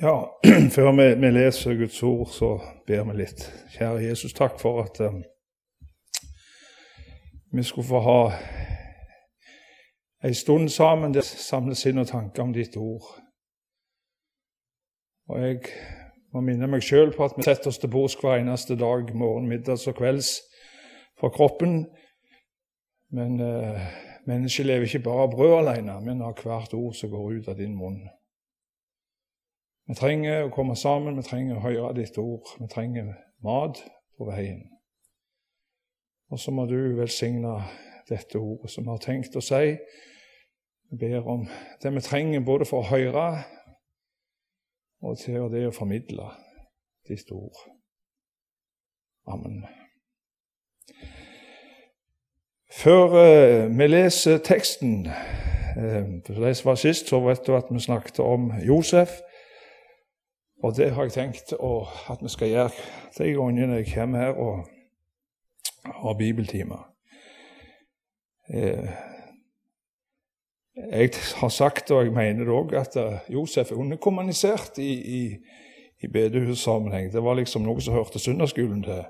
Ja, før vi, vi, leser Guds ord, så ber vi litt. Kjære Jesus, takk for at um, vi skulle få ha ei stund sammen der samle sinn og tanker om ditt ord. Og jeg må minne meg sjøl på at vi setter oss til bords hver eneste dag, morgen, middags og kvelds, for kroppen. Men uh, mennesket lever ikke bare av brød alene, men av hvert ord som går ut av din munn. Vi trenger å komme sammen, vi trenger å høre ditt ord. Vi trenger mat på veien. Og så må du velsigne dette ordet som vi har tenkt å si. Vi ber om det vi trenger både for å høre og til det å formidle ditt ord. Amen. Før eh, vi leser teksten eh, For de som var sist, så vet du at vi snakket om Josef. Og det har jeg tenkt å, at vi skal gjøre de gangene jeg kommer her og har bibeltimer. Eh, jeg har sagt, og jeg mener det òg, at eh, Josef er underkommunisert i, i, i bedehussammenheng. Det var liksom noe som hørte søndagsskolen til.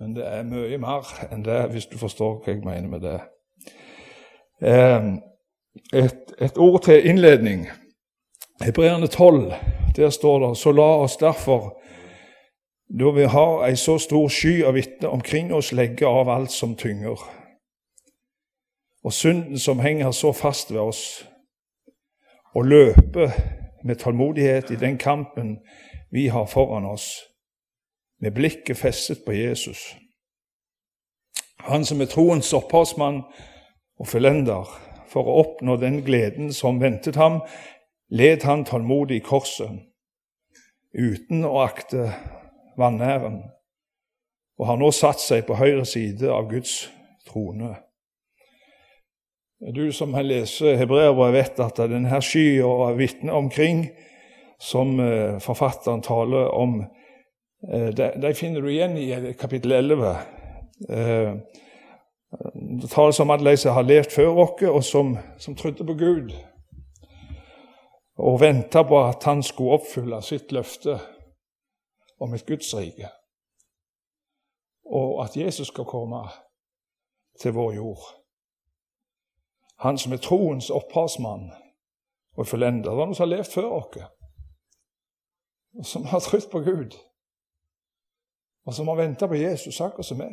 Men det er mye mer enn det, hvis du forstår hva jeg mener med det. Eh, et, et ord til innledning. Hebreerne 12 der står det så la oss derfor, da vi har ei så stor sky av vitner omkring oss, legge av alt som tynger, og synden som henger så fast ved oss, og løpe med tålmodighet i den kampen vi har foran oss, med blikket festet på Jesus. Han som er troens opphavsmann og fullender, for å oppnå den gleden som ventet ham, led han tålmodig i korset, uten å akte vanæren, og har nå satt seg på høyre side av Guds trone. Du som har lest hebreerbrevet, vet at denne skya av vitner omkring, som eh, forfatteren taler om, eh, de finner du igjen i kapittel 11. Eh, det tales om alle de som har levd før oss, og som, som trodde på Gud og venta på at han skulle oppfylle sitt løfte om et Guds rike, og at Jesus skal komme til vår jord. Han som er troens opphavsmann og fullender. Det var noen som har levd før oss, og som har trodd på Gud, og som har venta på Jesus, akkurat som vi,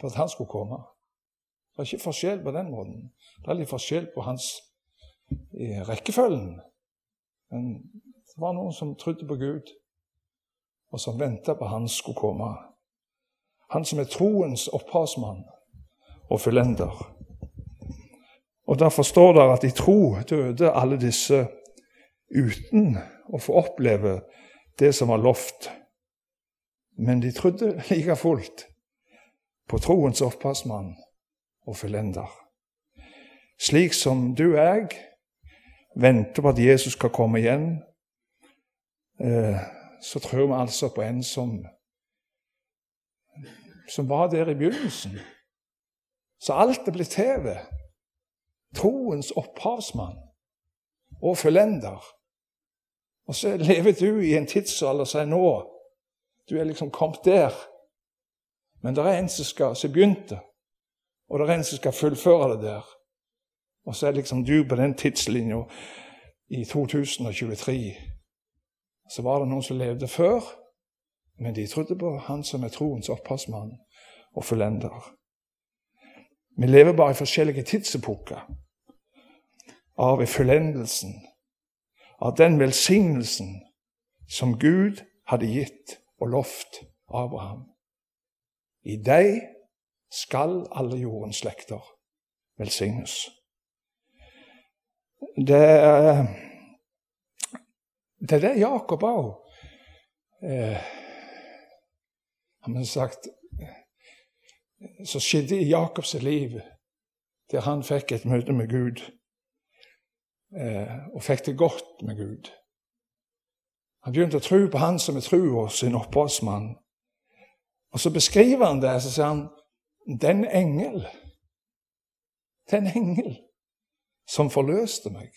for at han skulle komme. Det er ikke forskjell på den måten. Det er litt forskjell på hans i rekkefølgen. Men det var noen som trodde på Gud, og som venta på han skulle komme. Han som er troens opphavsmann og fullender. Og Derfor står det at i tro døde alle disse uten å få oppleve det som var lovt. Men de trodde like fullt på troens opphavsmann og fullender. Slik som du og jeg venter på at Jesus skal komme igjen, eh, så tror vi altså på en som, som var der i begynnelsen. Så alt er blitt ved. Troens opphavsmann og fullender. Og så lever du i en tidsalder som er nå. Du er liksom kommet der. Men det er en som skal som begynte, og det er en som skal fullføre det der. Og så er liksom du på den tidslinja i 2023. Så var det noen som levde før, men de trodde på Han som er troens opphavsmann og fullender. Vi lever bare i forskjellige tidsepoker av fullendelsen, av den velsignelsen som Gud hadde gitt og lovt Abraham. I deg skal alle jordens slekter velsignes. Det er det, er det Jakob òg eh, har sagt som skjedde i Jakobs liv, der han fikk et møte med Gud eh, og fikk det godt med Gud. Han begynte å tro på han som er trua sin opphavsmann. Og så beskriver han det, så sier han den engel. Den engel som forløste meg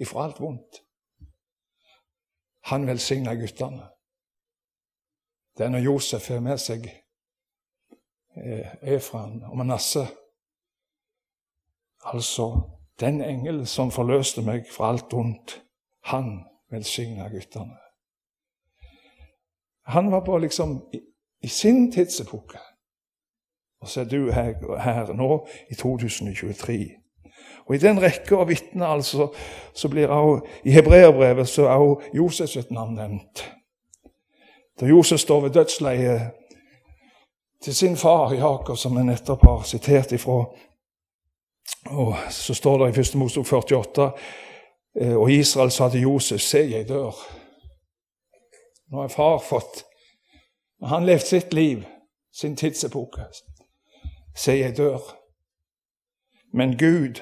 ifra alt vondt. han velsigna guttene. Det er når Josef har med seg eh, Efran og Manasseh. Altså den engel som forløste meg fra alt ondt, han velsigna guttene. Han var på liksom i, i sin tidsepoke. Og så er du her, her nå i 2023. Og I den rekke av vitner altså, så blir også, i hebreerbrevet så er også Josef sitt navn nevnt. Da Josef står ved dødsleiet til sin far Jakob, som vi nettopp har sitert ifra, og så står det i 1. Mosebok 48 eh, og Israel sa til Josef, se, jeg dør. Nå har far fått Han levde sitt liv, sin tidsepoke. Se, jeg dør. Men Gud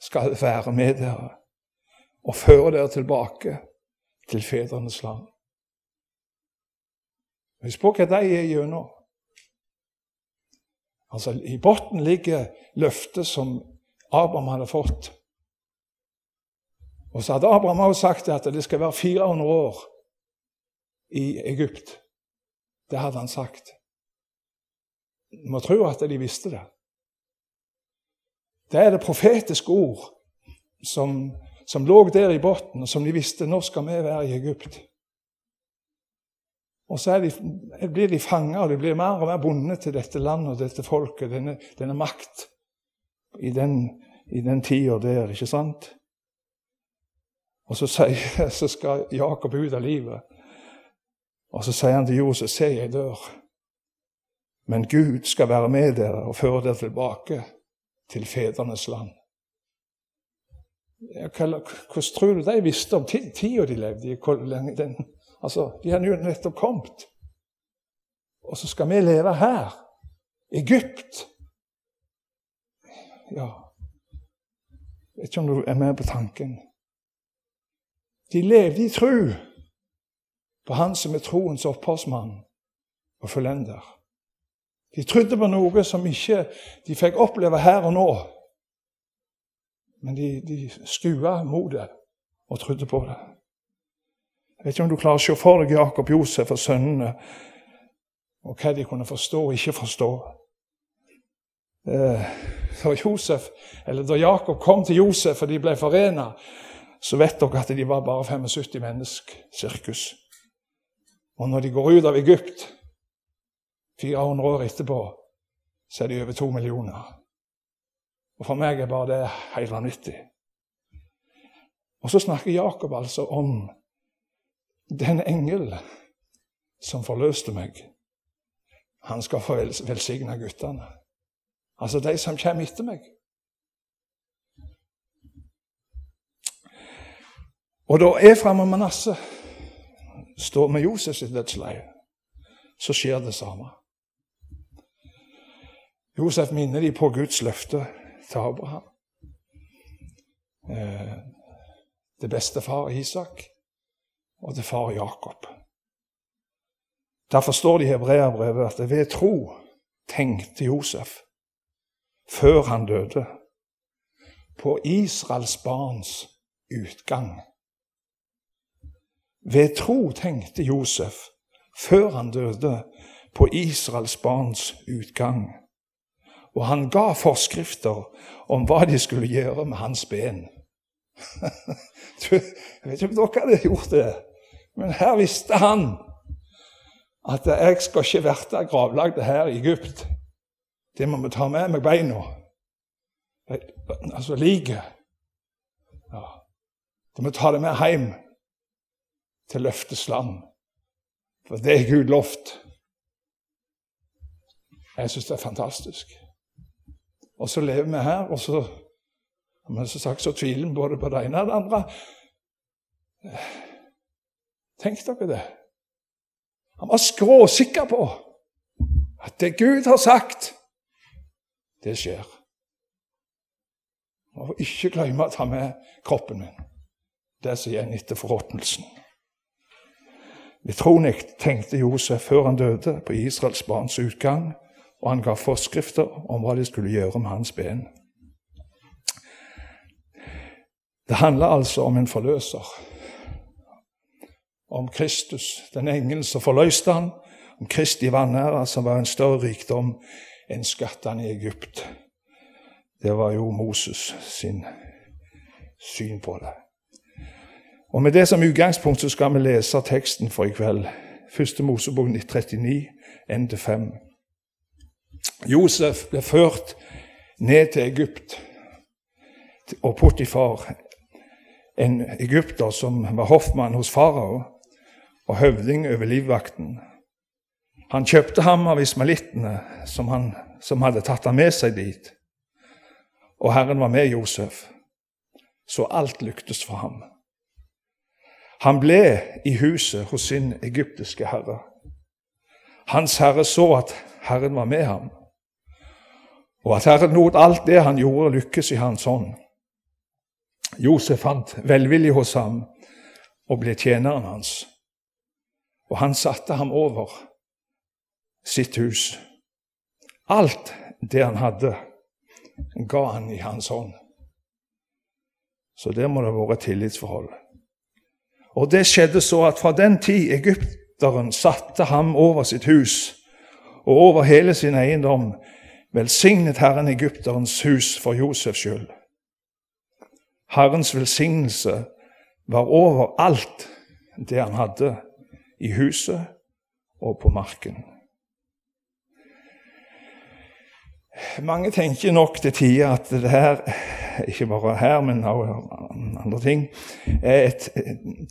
skal være med dere og føre dere tilbake til fedrenes land. Husk på hva de er gjennom. Altså, I bunnen ligger løftet som Abraham hadde fått. Og så hadde Abraham også sagt at det skal være 400 år i Egypt. Det hadde han sagt. Du må tro at de visste det. Det er det profetiske ord som, som lå der i bunnen, og som de visste nå skal vi være i Egypt. Og så de, blir de fanga, og de blir mer og mer bundet til dette landet og dette folket, denne, denne makt, i den, den tida der, ikke sant? Og så, sier, så, skal Jakob ut av livet. Og så sier han til Josef, se, jeg dør. Men Gud skal være med dere og føre dere tilbake til fedrenes land. Hvordan tror du de visste om tida de levde i? Den, altså, de hadde jo nettopp kommet. Og så skal vi leve her. Egypt. Ja Jeg vet ikke om du er med på tanken. De levde i tru på Han som er troens opphavsmann og fullender. De trodde på noe som ikke de fikk oppleve her og nå. Men de, de skua mot og trodde på det. Jeg vet ikke om du klarer å se for deg Jakob, Josef og sønnene, og hva de kunne forstå og ikke forstå. Eh, da, Josef, da Jakob kom til Josef og de ble forena, så vet dere at de var bare 75 mennesker, sirkus. Og når de går ut av Egypt 400 år etterpå så er de over to millioner. Og For meg er bare det helt vanvittig. Og så snakker Jakob altså om den engel som forløste meg. Han skal få velsigne guttene. Altså de som kommer etter meg. Og da Efram og Manasseh står med Josef sitt dødsleie, så skjer det samme. Josef minner de på Guds løfte til Abraham. Eh, det beste far Isak og til far Jakob. Derfor står det i Hebreabrevet at det ved tro tenkte Josef, før han døde, på Israels barns utgang. Ved tro tenkte Josef, før han døde, på Israels barns utgang. Og han ga forskrifter om hva de skulle gjøre med hans ben. jeg vet ikke om dere hadde gjort det, men her visste han at jeg skal ikke verte gravlagd her i Egypt. Det må vi ta med meg beina. Altså liket. Ja. Det må ta det med hjem til løftets land. For det er Gud lovt. Jeg syns det er fantastisk. Og så lever vi her, og så men som sagt så tviler vi både på det ene og det andre. Tenk dere det. Han var skråsikker på at det Gud har sagt, det skjer. Og ikke glemme å ta med kroppen min, det som igjen etter forråtnelsen. Utrolig tenkte Josef før han døde, på Israels barns utgang og han ga forskrifter om hva de skulle gjøre med hans ben. Det handler altså om en forløser. om Kristus, den engel som forløste han, om Kristi vanære, som var en større rikdom enn skattene i Egypt. Det var jo Moses sin syn på det. Og Med det som utgangspunkt skal vi lese teksten for i kveld. Første Mosebok 39, 1-5. Josef ble ført ned til Egypt, og Potifar, en egypter som var hoffmann hos farao og høvding over livvakten. Han kjøpte ham av ismalittene som, han, som hadde tatt ham med seg dit. Og Herren var med Josef, så alt lyktes for ham. Han ble i huset hos sin egyptiske herre. Hans herre så at Herren var med ham, og at Herren lot alt det han gjorde, lykkes i hans hånd. Josef fant velvilje hos ham og ble tjeneren hans. Og han satte ham over sitt hus. Alt det han hadde, ga han i hans hånd. Så der må det være vært tillitsforhold. Og det skjedde så at fra den tid egypteren satte ham over sitt hus og over hele sin eiendom, velsignet Herren egypterens hus for Josefs skyld. Herrens velsignelse var over alt det han hadde i huset og på marken. Mange tenker nok til tider at det her, ikke bare her, men også andre ting, er et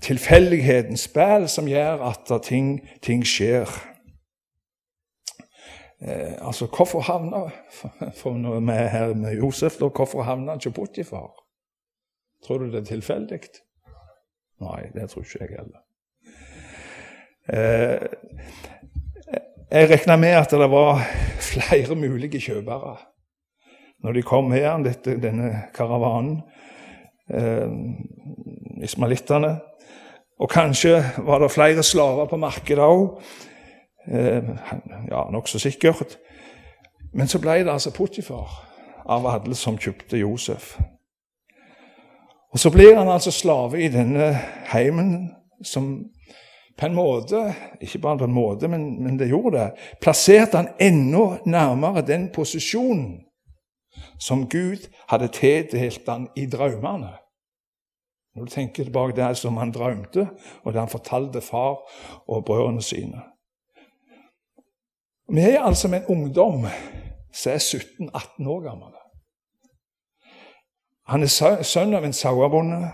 tilfeldighetens spill som gjør at ting, ting skjer. Eh, altså, Hvorfor havna for når vi er her med Josef, da, hvorfor havna han ikke Potifar? Tror du det er tilfeldig? Nei, det tror ikke jeg heller. Eh, jeg regna med at det var flere mulige kjøpere når de kom her, dette, denne karavanen, eh, ismalittene. Og kanskje var det flere slaver på markedet òg. Eh, ja, nokså sikkert. Men så ble det altså Potifar av alle som kjøpte Josef. Og Så blir han altså slave i denne heimen som på en måte, ikke bare på en måte, men, men det gjorde det, plasserte han enda nærmere den posisjonen som Gud hadde tildelt han i drømmene. Når du tenker tilbake det som han drømte, og det han fortalte far og brødrene sine. Vi er altså med en ungdom som er 17-18 år gammel. Han er sønn av en sauebonde,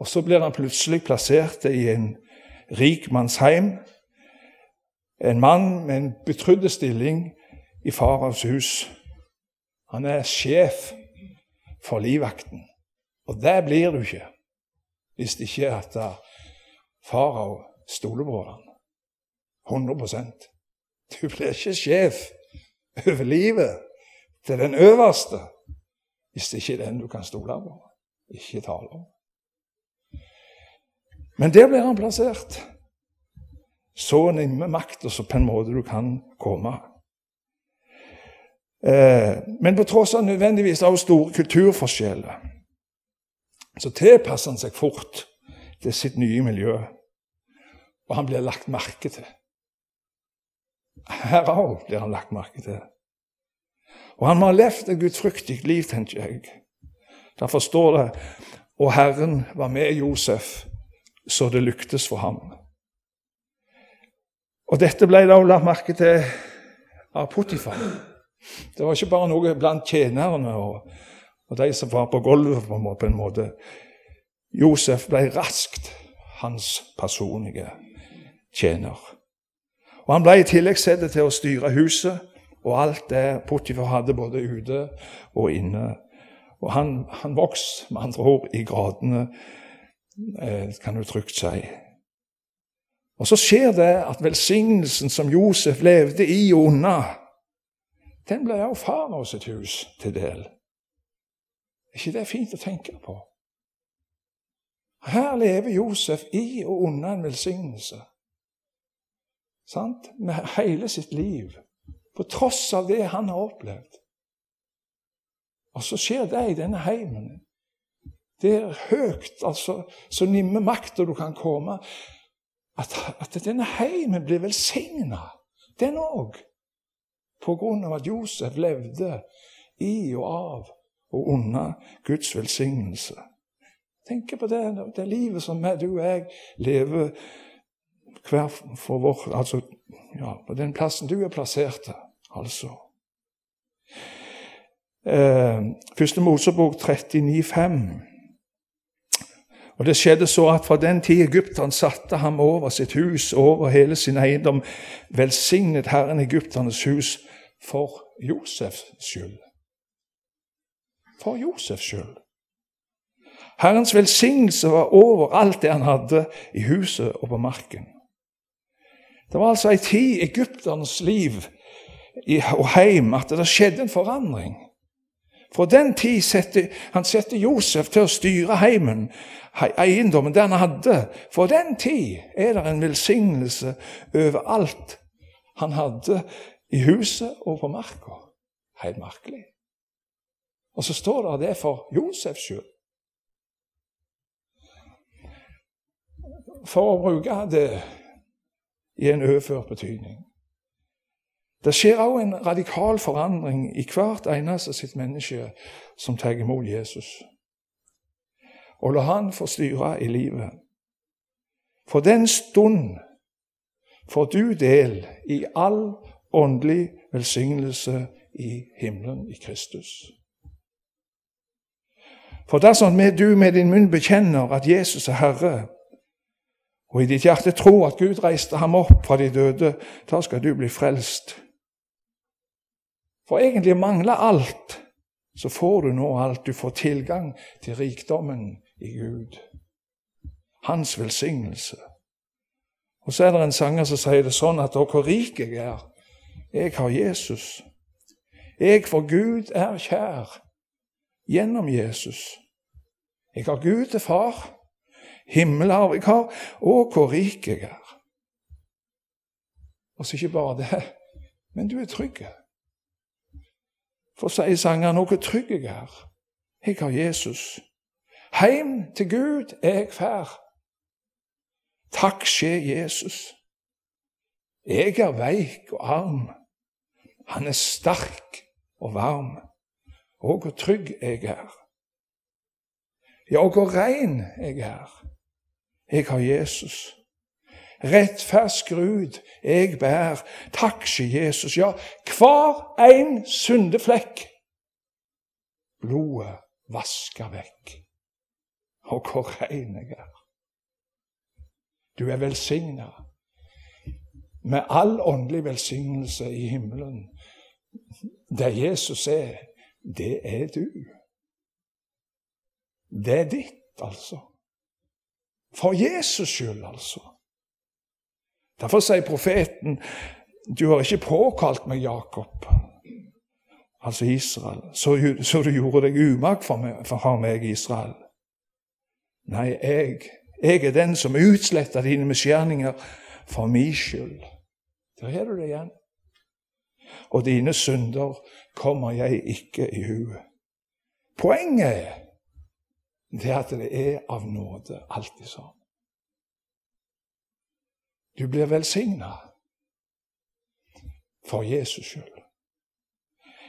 og så blir han plutselig plassert i en rik manns heim. En mann med en betrodd stilling i farens hus. Han er sjef for livvakten. Og det blir du ikke hvis det ikke er at farao stoler på ham. 100% Du blir ikke sjef over livet til den øverste hvis det ikke er den du kan stole på, ikke tale om. Men der blir han plassert. Så nimme makta som på en måte du kan komme. Eh, men på tross av nødvendigvis også store kulturforskjeller så tilpasser han seg fort til sitt nye miljø. Og han blir lagt merke til. Her òg blir han lagt merke til. Og han må ha levd et gudfryktig liv, tenker jeg. Derfor står det og Herren var med Josef, så det lyktes for ham. Og dette ble da lagt merke til av Potifar. Det var ikke bare noe blant tjenerne og, og de som var på gulvet, på en måte. Josef ble raskt hans personlige tjener. Og Han ble i tillegg satt til å styre huset og alt det Potifar hadde både ute og inne. Og han, han vokste med andre ord i gradene, eh, kan du trygt si. Og så skjer det at velsignelsen som Josef levde i og unna, den ble også farao sitt hus til del. Er ikke det fint å tenke på? Her lever Josef i og unna en velsignelse. Sant? Med hele sitt liv. På tross av det han har opplevd. Og så skjer det i denne heimen. Det er høyt, altså, så nimme makta du kan komme. at, at denne heimen blir velsigna, den òg, på grunn av at Josef levde i og av og under Guds velsignelse. Tenk på det, det livet som du og jeg lever hver for vår Altså ja, på den plassen du er plassert, altså. Eh, første Mosebok 39,5. Og Det skjedde så at fra den tid Egypteren satte ham over sitt hus, over hele sin eiendom, velsignet Herren Egypternes hus for Josefs skyld. For Josefs skyld. Herrens velsignelse var over alt det han hadde i huset og på marken. Det var altså ei tid i egypternes liv og heim at det skjedde en forandring. Fra den tid sette, han sette Josef til å styre heimen, eiendommen den han hadde. For den tid er det en velsignelse over alt han hadde i huset og på marka. Helt merkelig. Og så står det det for Josef sjøl. For å bruke det i en overført betydning. Det skjer òg en radikal forandring i hvert eneste sitt menneske som tar imot Jesus. Og la han få styre i livet. For den stund får du del i all åndelig velsignelse i himmelen i Kristus. For dersom du med din munn bekjenner at Jesus er Herre, og i ditt hjerte tror at Gud reiste ham opp fra de døde, da skal du bli frelst. For egentlig mangler alt, så får du nå alt. Du får tilgang til rikdommen i Gud. Hans velsignelse. Og så er det en sanger som sier det sånn at hvor rik jeg er. Jeg har Jesus. Jeg for Gud er kjær gjennom Jesus. Jeg har Gud til far, himmelarv jeg har, og hvor rik jeg er. Og så ikke bare det, men du er trygg. For sier sangeren hvor trygg jeg er. Jeg har Jesus. Heim til Gud er jeg fær. Takk skje Jesus. Jeg er veik og arm. Han er sterk og varm. Og hvor trygg jeg er. Ja, og hvor rein jeg er. Jeg har Jesus. Rettfersk Gud jeg bær. Takk skje Jesus. Ja, hver en syndeflekk blodet vasker vekk. Og hvor rein jeg er. Du er velsigna med all åndelig velsignelse i himmelen. Det Jesus er, det er du. Det er ditt, altså. For Jesus skyld, altså. Derfor sier profeten du har ikke påkalt meg Jakob, altså Israel, så, så du gjorde deg umak for, meg, for meg, Israel. Nei, jeg, jeg er den som utsletter dine misgjerninger for min skyld. Der har du det igjen. Og dine synder kommer jeg ikke i huet. Poenget er det at det er av nåde alltid sånn. Du blir velsigna for Jesus skyld.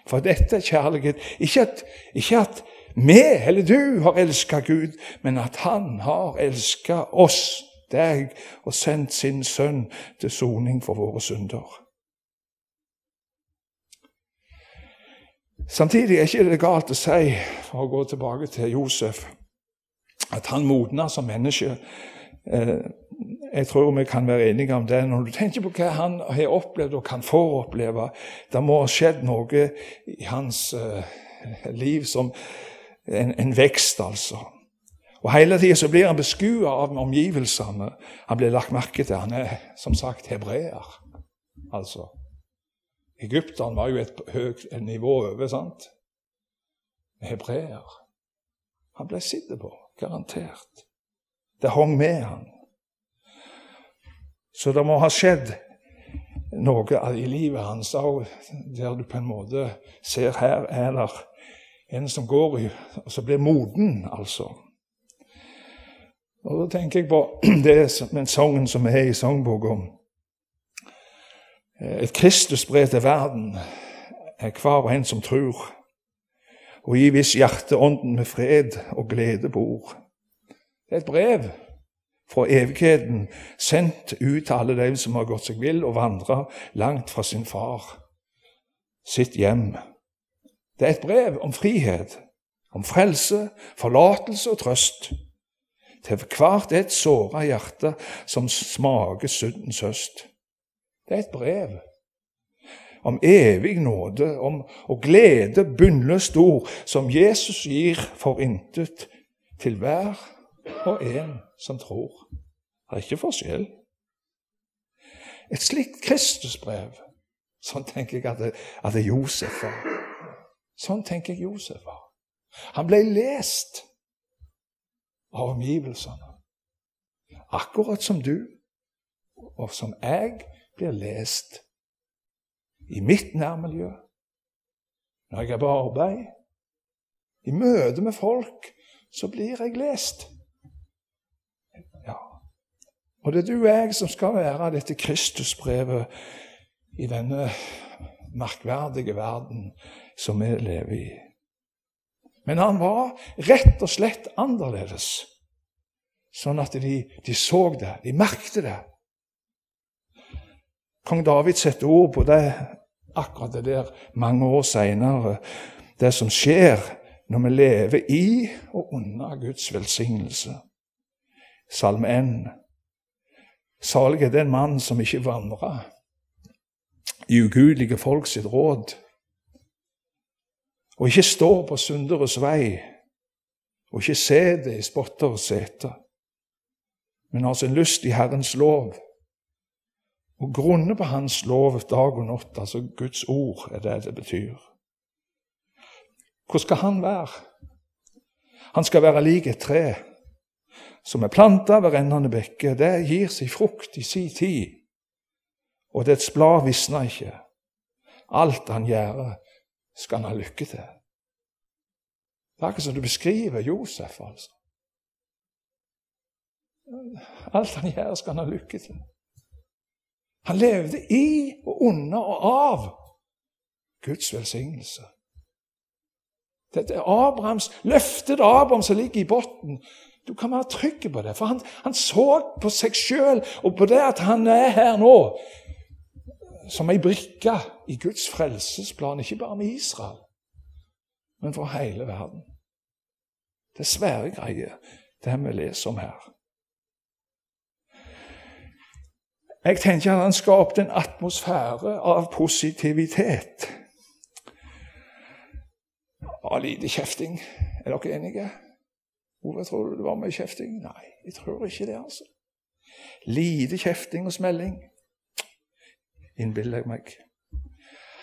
For dette er kjærlighet. Ikke at, ikke at vi eller du har elska Gud, men at Han har elska oss, deg, og sendt sin sønn til soning for våre synder. Samtidig er ikke det galt å si, for å gå tilbake til Josef, at han modna som menneske. Eh, jeg tror vi kan være enige om det. Når du tenker på hva han har opplevd og kan få oppleve Det må ha skjedd noe i hans uh, liv som en, en, vekst, altså. Og Hele tida blir han beskua av omgivelsene. Han blir lagt merke til. Han er som sagt hebreer. Altså. Egypteren var jo et høyt nivå over, sant? Hebreer. Han ble sittet på, garantert. Det hang med han. Så det må ha skjedd noe i livet hans òg, der du på en måte ser her er det en som går i, og så blir moden, altså. Og Da tenker jeg på det som sangen som er i sangboka. Et Kristusbrev til verden er hver og en som tror, og i hvis hjerteånden med fred og glede bor. Det er et brev fra evigheten, sendt ut til alle dem som har gått seg vill og vandra langt fra sin far, sitt hjem. Det er et brev om frihet, om frelse, forlatelse og trøst. Til hvert et såra hjerte som smaker syndens høst. Det er et brev om evig nåde, om og glede bunnløst ord, som Jesus gir for intet til hver og en som tror. Det er ikke forskjell. Et slikt Kristusbrev, sånn tenker jeg at det, at det Josef var. Sånn tenker jeg Josef var. Han ble lest av omgivelsene. Akkurat som du og som jeg blir lest i mitt nærmiljø, når jeg er på arbeid, i møte med folk, så blir jeg lest. Og det er du og jeg som skal være dette Kristusbrevet i denne merkverdige verden som vi lever i. Men han var rett og slett annerledes, sånn at de, de så det, de merkte det. Kong David setter ord på det akkurat det der mange år seinere, det som skjer når vi lever i og under Guds velsignelse. Salme 1. Salig er den mann som ikke vandrer i ugudelige folk sitt råd, og ikke står på synderes vei, og ikke ser det i spotteres sete, men har sin lyst i Herrens lov, og grunne på Hans lov dag og natt, altså Guds ord er det det betyr. Hvor skal han være? Han skal være lik et tre som er planta ved rennende bekke. det gir seg frukt i sin tid, og dets blad visner ikke. Alt han gjør, skal han ha lykke til. Det er akkurat som du beskriver Josef, altså. Alt han gjør, skal han ha lykke til. Han levde i og under og av Guds velsignelse. Dette er Abrahams løftet Abraham som ligger i bunnen. Du kan være trygg på det, for han, han så på seg sjøl og på det at han er her nå som ei brikke i Guds frelsesplan, ikke bare med Israel, men for hele verden. Det er svære greier, det vi leser om her. Jeg tenker at han skapte en atmosfære av positivitet. Av lite kjefting. Er dere enige? Hvorfor tror du det var mye kjefting? Nei, jeg tror ikke det, altså. Lite kjefting og smelling, innbiller jeg meg.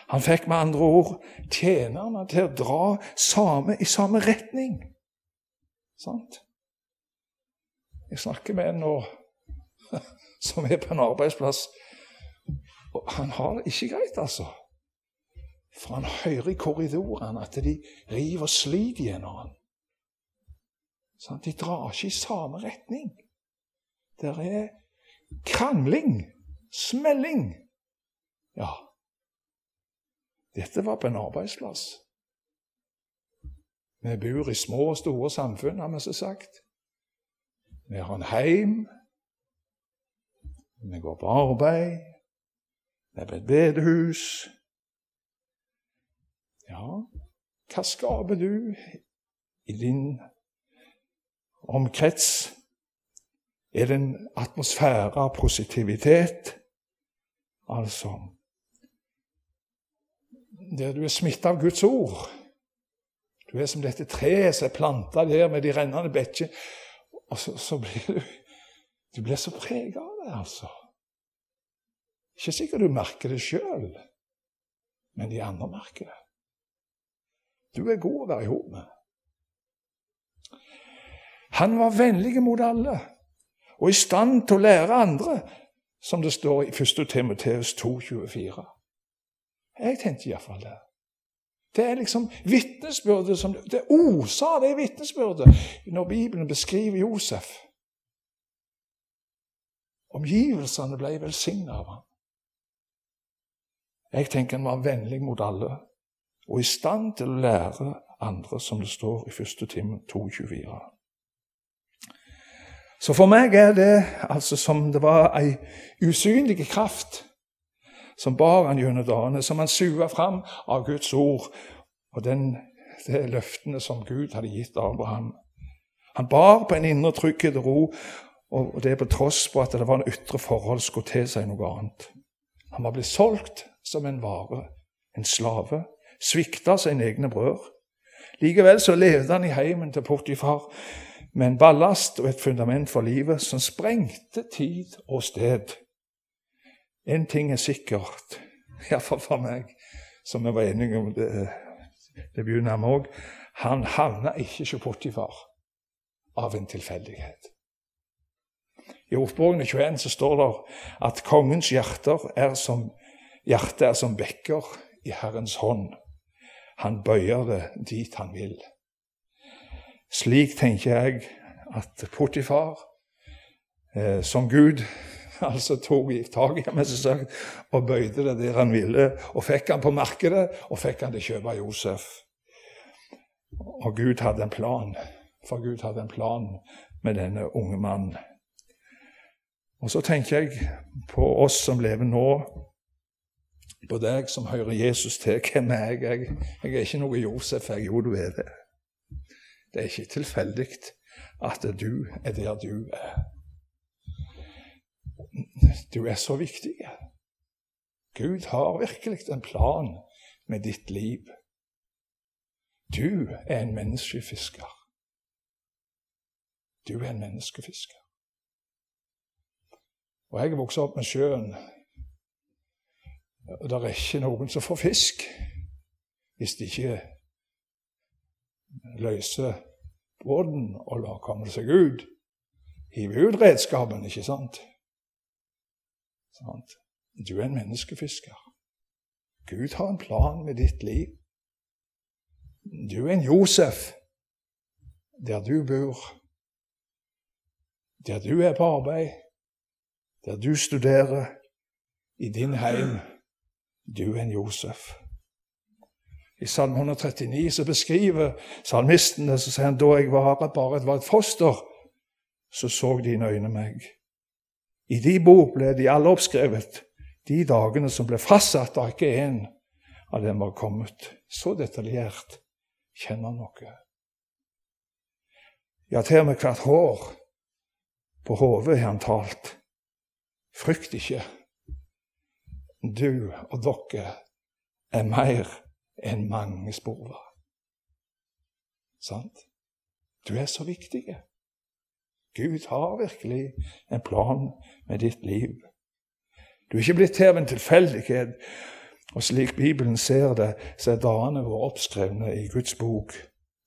Han fikk med andre ord tjenerne til å dra same, i samme retning. Sant? Jeg snakker med en nå som er på en arbeidsplass. Og han har det ikke greit, altså. For han hører i korridorene at de river og sliter en annen. Sånn, de drar ikke i samme retning. Det er krangling, smelling. Ja, dette var på en arbeidsplass. Vi bor i små og store samfunn, har vi så sagt. Vi har en heim. Vi går på arbeid. Vi er på et bedehus. Ja, hva skaper du i din omkrets? Er det en atmosfære av positivitet? Altså Der du er smitta av Guds ord. Du er som dette treet som er planta der med de rennende bekker. Og så, så, blir du Du blir så prega altså. Ikke sikkert du merker det sjøl, men de andre merker det. Du er god å være i hop med. Han var vennlig mot alle og i stand til å lære andre, som det står i 1. Timoteus 2,24. Jeg tenkte iallfall det. Det er liksom vitnesbyrdet som Det oser av det vitnesbyrdet når Bibelen beskriver Josef. Omgivelsene ble velsigna av ham. Jeg tenker han var vennlig mot alle og i stand til å lære andre, som det står i 1. time 2,24. Så for meg er det altså som det var ei usynlig kraft som bar han gjennom dagene, som han sua fram av Guds ord og den, de løftene som Gud hadde gitt Abraham. Han bar på en indre trygghet og ro, og det er på tross på at det var en ytre forhold skulle til seg noe annet. Han var blitt solgt som en vare, en slave, svikta sine egne brød. Likevel så levde han i heimen til Portifar med en ballast og et fundament for livet som sprengte tid og sted. En ting er sikkert, iallfall for meg, som vi var enige om det, det begynner med òg. Han havna ikke hos Portifar av en tilfeldighet. I Ordspråkene 21 så står det at kongens hjerter er som, hjerte er som bekker i Herrens hånd. Han bøyer det dit han vil. Slik tenker jeg at Potifar, eh, som Gud altså tok tak i ham og bøyde det der han ville, og fikk han på markedet og fikk han til å kjøpe Josef. Og Gud hadde en plan, for Gud hadde en plan med denne unge mannen. Og så tenker jeg på oss som lever nå, på deg som hører Jesus til. Hvem er jeg? Jeg, jeg er ikke noe Josef. Jeg, jo, du er det. Det er ikke tilfeldig at du er der du er. Du er så viktig. Gud har virkelig en plan med ditt liv. Du er en menneskefisker. Du er en menneskefisker. Og jeg vokste opp med sjøen. Og det er ikke noen som får fisk hvis de ikke løser båten og lar komme seg ut. Hiver ut redskapen, ikke sant? sant? Du er en menneskefisker. Gud har en plan med ditt liv. Du er en Josef der du bor, der du er på arbeid der du studerer i din heim. Du er en Josef. I Salme 139 så beskriver salmisten det, så sier han da jeg var bare var et foster, så så dine øyne meg. I de bok ble de alle oppskrevet, de dagene som ble fastsatt, da ikke en av dem var kommet. Så detaljert kjenner han noe. Ja, til og med hvert hår på hodet har han talt. Frykt ikke. Du og dere er mer enn mange sporver. Sant? Du er så viktig. Gud har virkelig en plan med ditt liv. Du er ikke blitt til av en tilfeldighet. Og slik Bibelen ser det, så er dagene våre oppskrevne i Guds bok.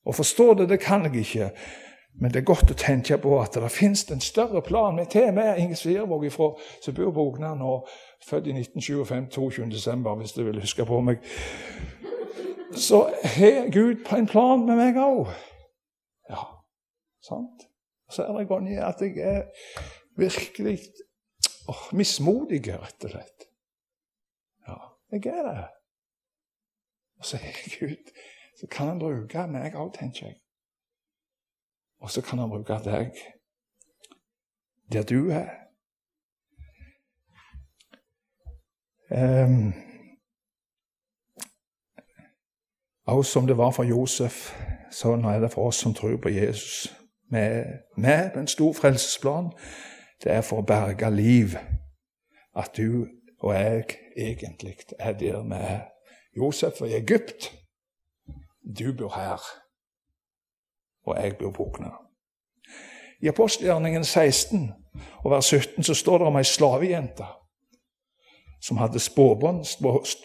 Og forstå det, det kan jeg ikke, men det er godt å tenke på at det finnes en større plan. med til med Inge Svirvåg som bor på Ognan og født i 1925, 22. desember, hvis du vil huske på meg. Så har Gud en plan med meg òg. Ja, sant? Så er det ganger at jeg er virkelig oh, mismodig, rett og slett. Ja, jeg er det. Og så er Gud Så kan han bruke meg òg, tenker jeg. Og så kan han bruke deg der du er. Um, og som det var for Josef, sånn er det for oss som tror på Jesus. Med, med en stor frelsesplan. Det er for å berge liv at du og jeg egentlig er der vi er. Josef i Egypt. Du bor her og jeg blir bukna. I apostelgjerningen 16 og vers 17 så står det om ei slavejente som hadde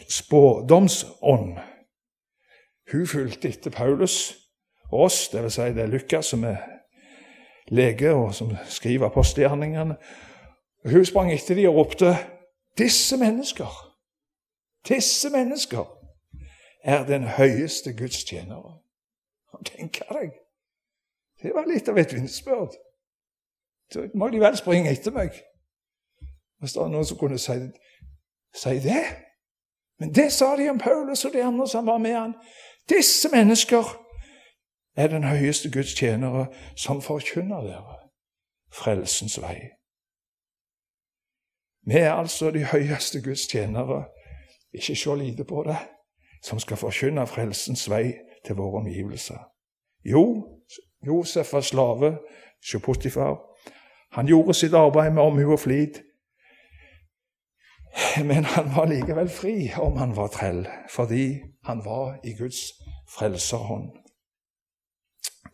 spådomsånd. Hun fulgte etter Paulus og oss, dvs. Si det er Lukas som er lege og som skriver apostelgjerningene. Hun sprang etter dem og ropte disse mennesker, disse mennesker er den høyeste Guds tjenere. Tenk deg det var litt av et vitnesbyrd. Så må de vel springe etter meg. Hvis det var noen som kunne si, si det Men det sa de om Paulus og de andre som var med han. Disse mennesker er den høyeste Guds tjenere som forkynner dere frelsens vei. Vi er altså de høyeste Guds tjenere, ikke se lite på det, som skal forkynne frelsens vei til våre omgivelser. Jo, Josef var slave hos Potifar. Han gjorde sitt arbeid med omhu og flid. Men han var likevel fri om han var trell, fordi han var i Guds frelserhånd.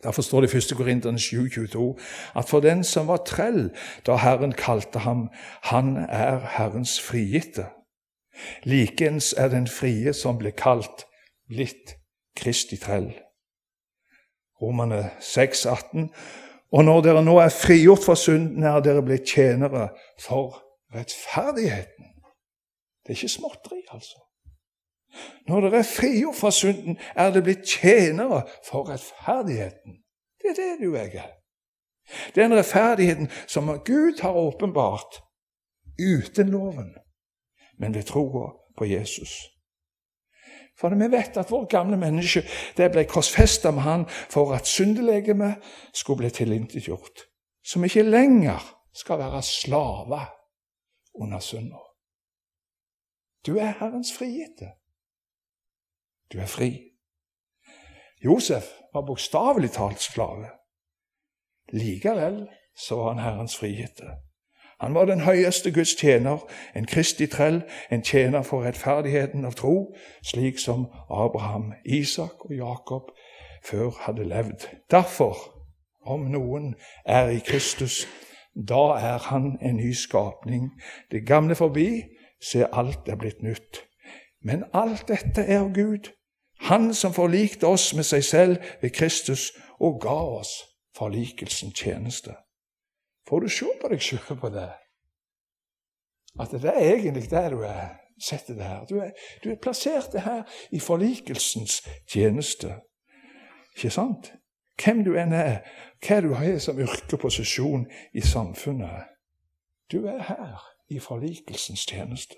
Derfor står det i 1. Korinteren 7,22 at for den som var trell da Herren kalte ham, han er Herrens frigitte. Likeens er den frie som ble kalt, blitt Kristi trell. Romerne 6, 18. Og når dere nå er frigjort fra synden, er dere blitt tjenere for rettferdigheten. Det er ikke småtteri, altså. Når dere er frigjort fra synden, er dere blitt tjenere for rettferdigheten. Det er det du er. Den rettferdigheten som Gud har åpenbart uten loven, men ved troa på Jesus. For vi vet at vårt gamle menneske det ble korsfesta med han for at syndelegemet skulle bli tilintetgjort. Som ikke lenger skal være slave under synda. Du er Herrens frigitte. Du er fri. Josef var bokstavelig talt slave. Likevel så var han Herrens frigitte. Han var den høyeste Guds tjener, en kristig trell, en tjener for rettferdigheten av tro, slik som Abraham, Isak og Jakob før hadde levd. Derfor, om noen er i Kristus, da er han en ny skapning. Det gamle forbi, se alt er blitt nytt. Men alt dette er Gud, han som forlikte oss med seg selv ved Kristus og ga oss forlikelsen tjeneste. Får du se på deg sjøl på det? At det er egentlig der du er. Sett det her. Du er, du er plassert det her i forlikelsens tjeneste. Ikke sant? Hvem du enn er, hva du har som yrkeposisjon i samfunnet. Du er her i forlikelsens tjeneste.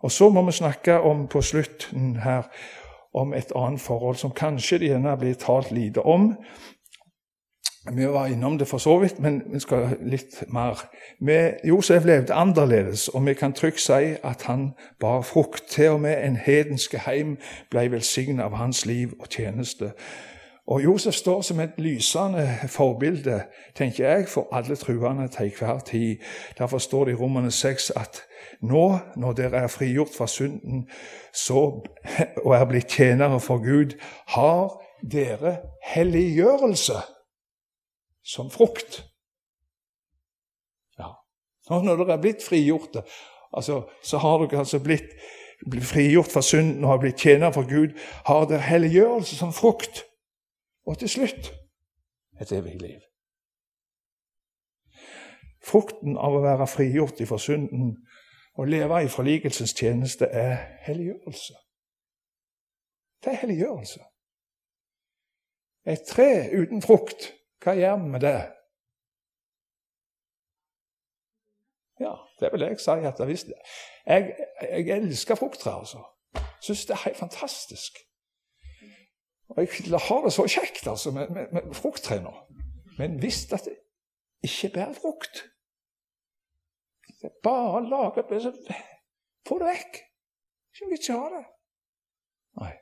Og så må vi snakke om på slutten her om et annet forhold som kanskje det gjerne blir talt lite om. Vi var innom det for så vidt, men vi skal litt mer. Med Josef levde annerledes, og vi kan trygt si at han bar frukt. Til og med en hedenske heim ble velsignet av hans liv og tjeneste. Og Josef står som et lysende forbilde, tenker jeg, for alle truende til enhver tid. Derfor står det i Romerne 6 at nå, når dere er frigjort fra synden så, og er blitt tjenere for Gud, har dere helliggjørelse som frukt. Ja. Nå når dere er blitt frigjorte, altså, så har dere altså blitt, blitt frigjort fra synden og har blitt tjenere for Gud, har dere helliggjørelse som frukt. Og til slutt et evig liv. Frukten av å være frigjort fra synden og leve i forlikelsens tjeneste er helliggjørelse. Det er helliggjørelse. Et tre uten frukt, hva gjør vi med det? Ja, det vil jeg si at hvis jeg, jeg elsker frukttrær, altså. Syns det er helt fantastisk. Og jeg har det så kjekt altså, med, med, med frukttre nå. Men hvis det ikke bærer frukt, det er bare lage det, så Få det vekk. Ikke vits i å ha det. Nei.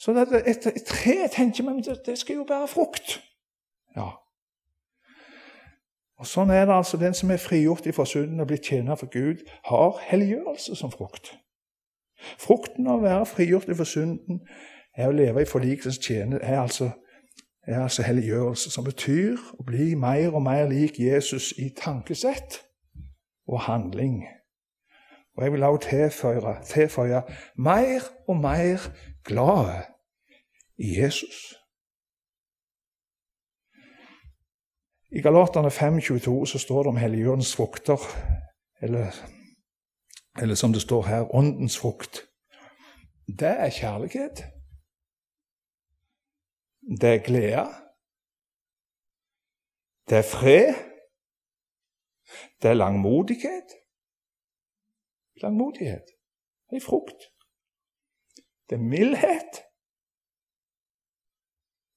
Så at et, et tre tenker man, det, skal jo bære frukt. Ja. Og Sånn er det altså. Den som er frigjort fra synden og blitt tjener for Gud, har helliggjørelse som frukt. Frukten av å være frigjort fra synden er å leve i forlikelsens tjene, er altså er altså helliggjørelse, som betyr å bli mer og mer lik Jesus i tankesett og handling. Og jeg vil også tilføye, tilføye mer og mer glade i Jesus. I Galaterne 5,22 så står det om helliggjørens frukter, eller, eller som det står her, åndens frukt. Det er kjærlighet. Det er glede. Det er fred. Det er langmodighet. Langmodighet. Er frukt. Det er mildhet.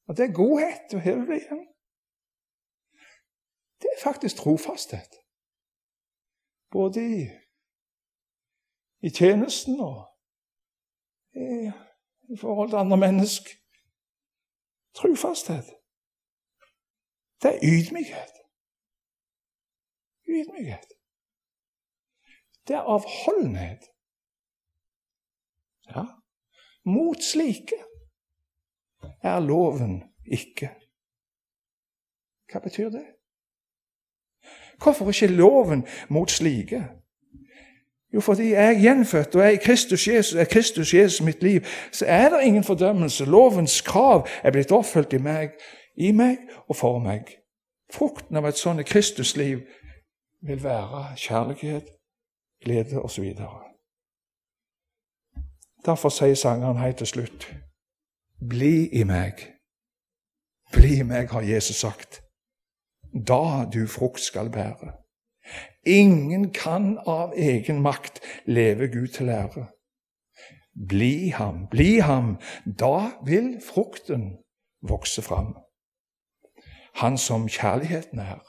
Og det er godhet. Og her er det. Det er faktisk trofasthet. Både i, i tjenesten og i, i forhold til andre mennesker. Trofasthet. Det er ydmykhet. Ydmykhet. Det er avholdenhet. Ja, mot slike er loven ikke. Hva betyr det? Hvorfor ikke loven mot slike? Jo, fordi jeg er gjenfødt og jeg er Kristus Jesus, er Kristus Jesus mitt liv, så er det ingen fordømmelse. Lovens krav er blitt oppfylt i meg, i meg og for meg. Frukten av et sånt Kristusliv vil være kjærlighet, glede osv. Derfor sier sangeren helt til slutt Bli i meg. Bli i meg, har Jesus sagt. Da du frukt skal bære. Ingen kan av egen makt leve Gud til ære. Bli ham, bli ham, da vil frukten vokse fram. Han som kjærligheten er.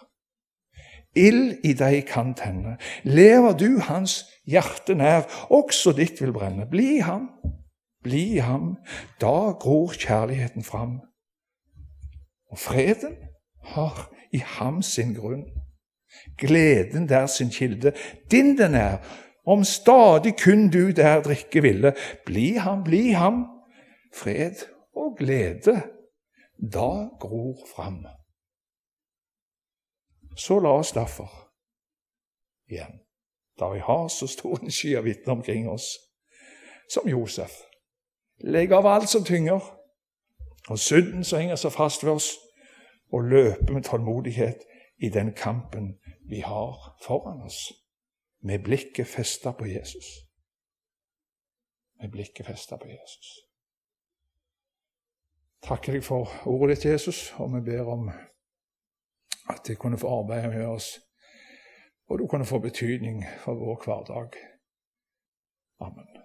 Ild i deg kan tenne. Lever du hans hjerte nær, også ditt vil brenne. Bli ham, bli ham, da gror kjærligheten fram. Og freden har i ham sin grunn. Gleden der sin kilde. Din den er, om stadig kun du der drikke ville. Bli ham, bli ham, fred og glede, da gror fram. Så la oss derfor igjen, da vi har så stor en sky av vitner omkring oss, som Josef, legge av alt som tynger, og synden som henger så fast ved oss, og løpe med tålmodighet i den kampen vi har foran oss, med blikket festa på Jesus. Med blikket festa på Jesus. Takker deg for ordet ditt, Jesus, og vi ber om at de kunne få arbeide med oss, og du kunne få betydning for vår hverdag. Amen.